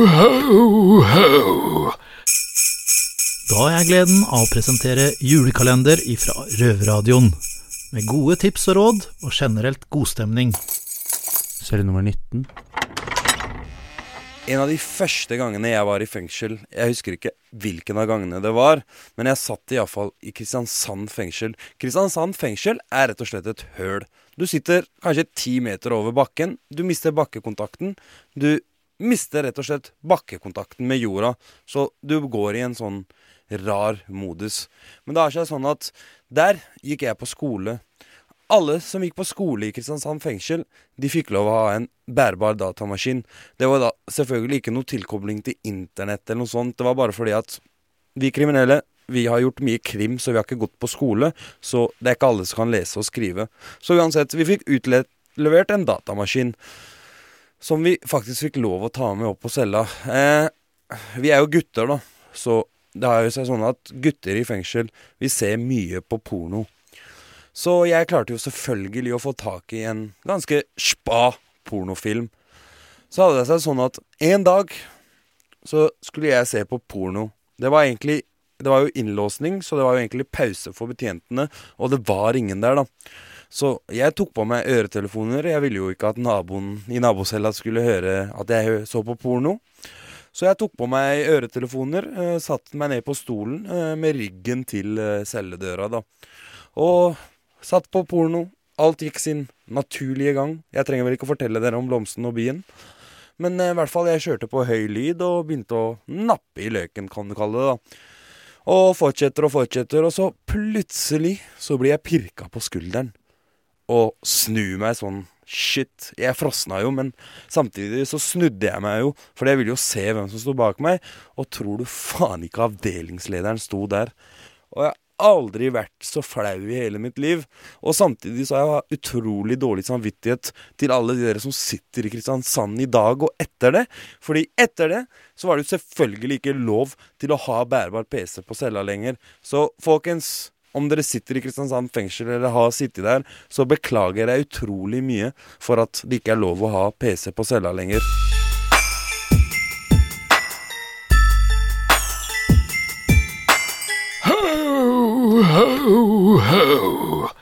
Ho, ho. Da har jeg gleden av å presentere julekalender ifra Røverradioen. Med gode tips og råd, og generelt godstemning. Serie nummer 19. En av de første gangene jeg var i fengsel Jeg husker ikke hvilken av gangene det var, men jeg satt iallfall i Kristiansand fengsel. Kristiansand fengsel er rett og slett et høl. Du sitter kanskje ti meter over bakken. Du mister bakkekontakten. Du mister rett og slett bakkekontakten med jorda. Så du går i en sånn rar modus. Men det har seg sånn at der gikk jeg på skole. Alle som gikk på skole i Kristiansand fengsel, de fikk lov å ha en bærbar datamaskin. Det var da selvfølgelig ikke noe tilkobling til internett eller noe sånt. Det var bare fordi at vi kriminelle vi har gjort mye krim, så vi har ikke gått på skole. Så det er ikke alle som kan lese og skrive. Så uansett, vi fikk utlevert en datamaskin. Som vi faktisk fikk lov å ta med opp på cella. Eh, vi er jo gutter, da. Så det har jo seg sånn at gutter i fengsel, vi ser mye på porno. Så jeg klarte jo selvfølgelig å få tak i en ganske spa pornofilm. Så hadde det seg sånn at en dag så skulle jeg se på porno. Det var egentlig Det var jo innlåsning, så det var jo egentlig pause for betjentene, og det var ingen der, da. Så jeg tok på meg øretelefoner. Jeg ville jo ikke at naboen i nabocella skulle høre at jeg så på porno. Så jeg tok på meg øretelefoner, eh, satte meg ned på stolen eh, med ryggen til eh, celledøra, da. Og satt på porno. Alt gikk sin naturlige gang. Jeg trenger vel ikke å fortelle dere om Blomsten og bien. Men eh, i hvert fall, jeg kjørte på høy lyd og begynte å nappe i løken, kan du kalle det, da. Og fortsetter og fortsetter, og så plutselig så blir jeg pirka på skulderen. Og snu meg sånn Shit. Jeg frosna jo, men samtidig så snudde jeg meg jo, for jeg ville jo se hvem som sto bak meg. Og tror du faen ikke avdelingslederen sto der. Og jeg har aldri vært så flau i hele mitt liv. Og samtidig så har jeg utrolig dårlig samvittighet til alle de dere som sitter i Kristiansand i dag og etter det. Fordi etter det så var det jo selvfølgelig ikke lov til å ha bærbar PC på cella lenger. Så folkens, om dere sitter i Kristiansand fengsel eller har sittet der, så beklager jeg utrolig mye for at det ikke er lov å ha PC på cella lenger. Ho, ho, ho.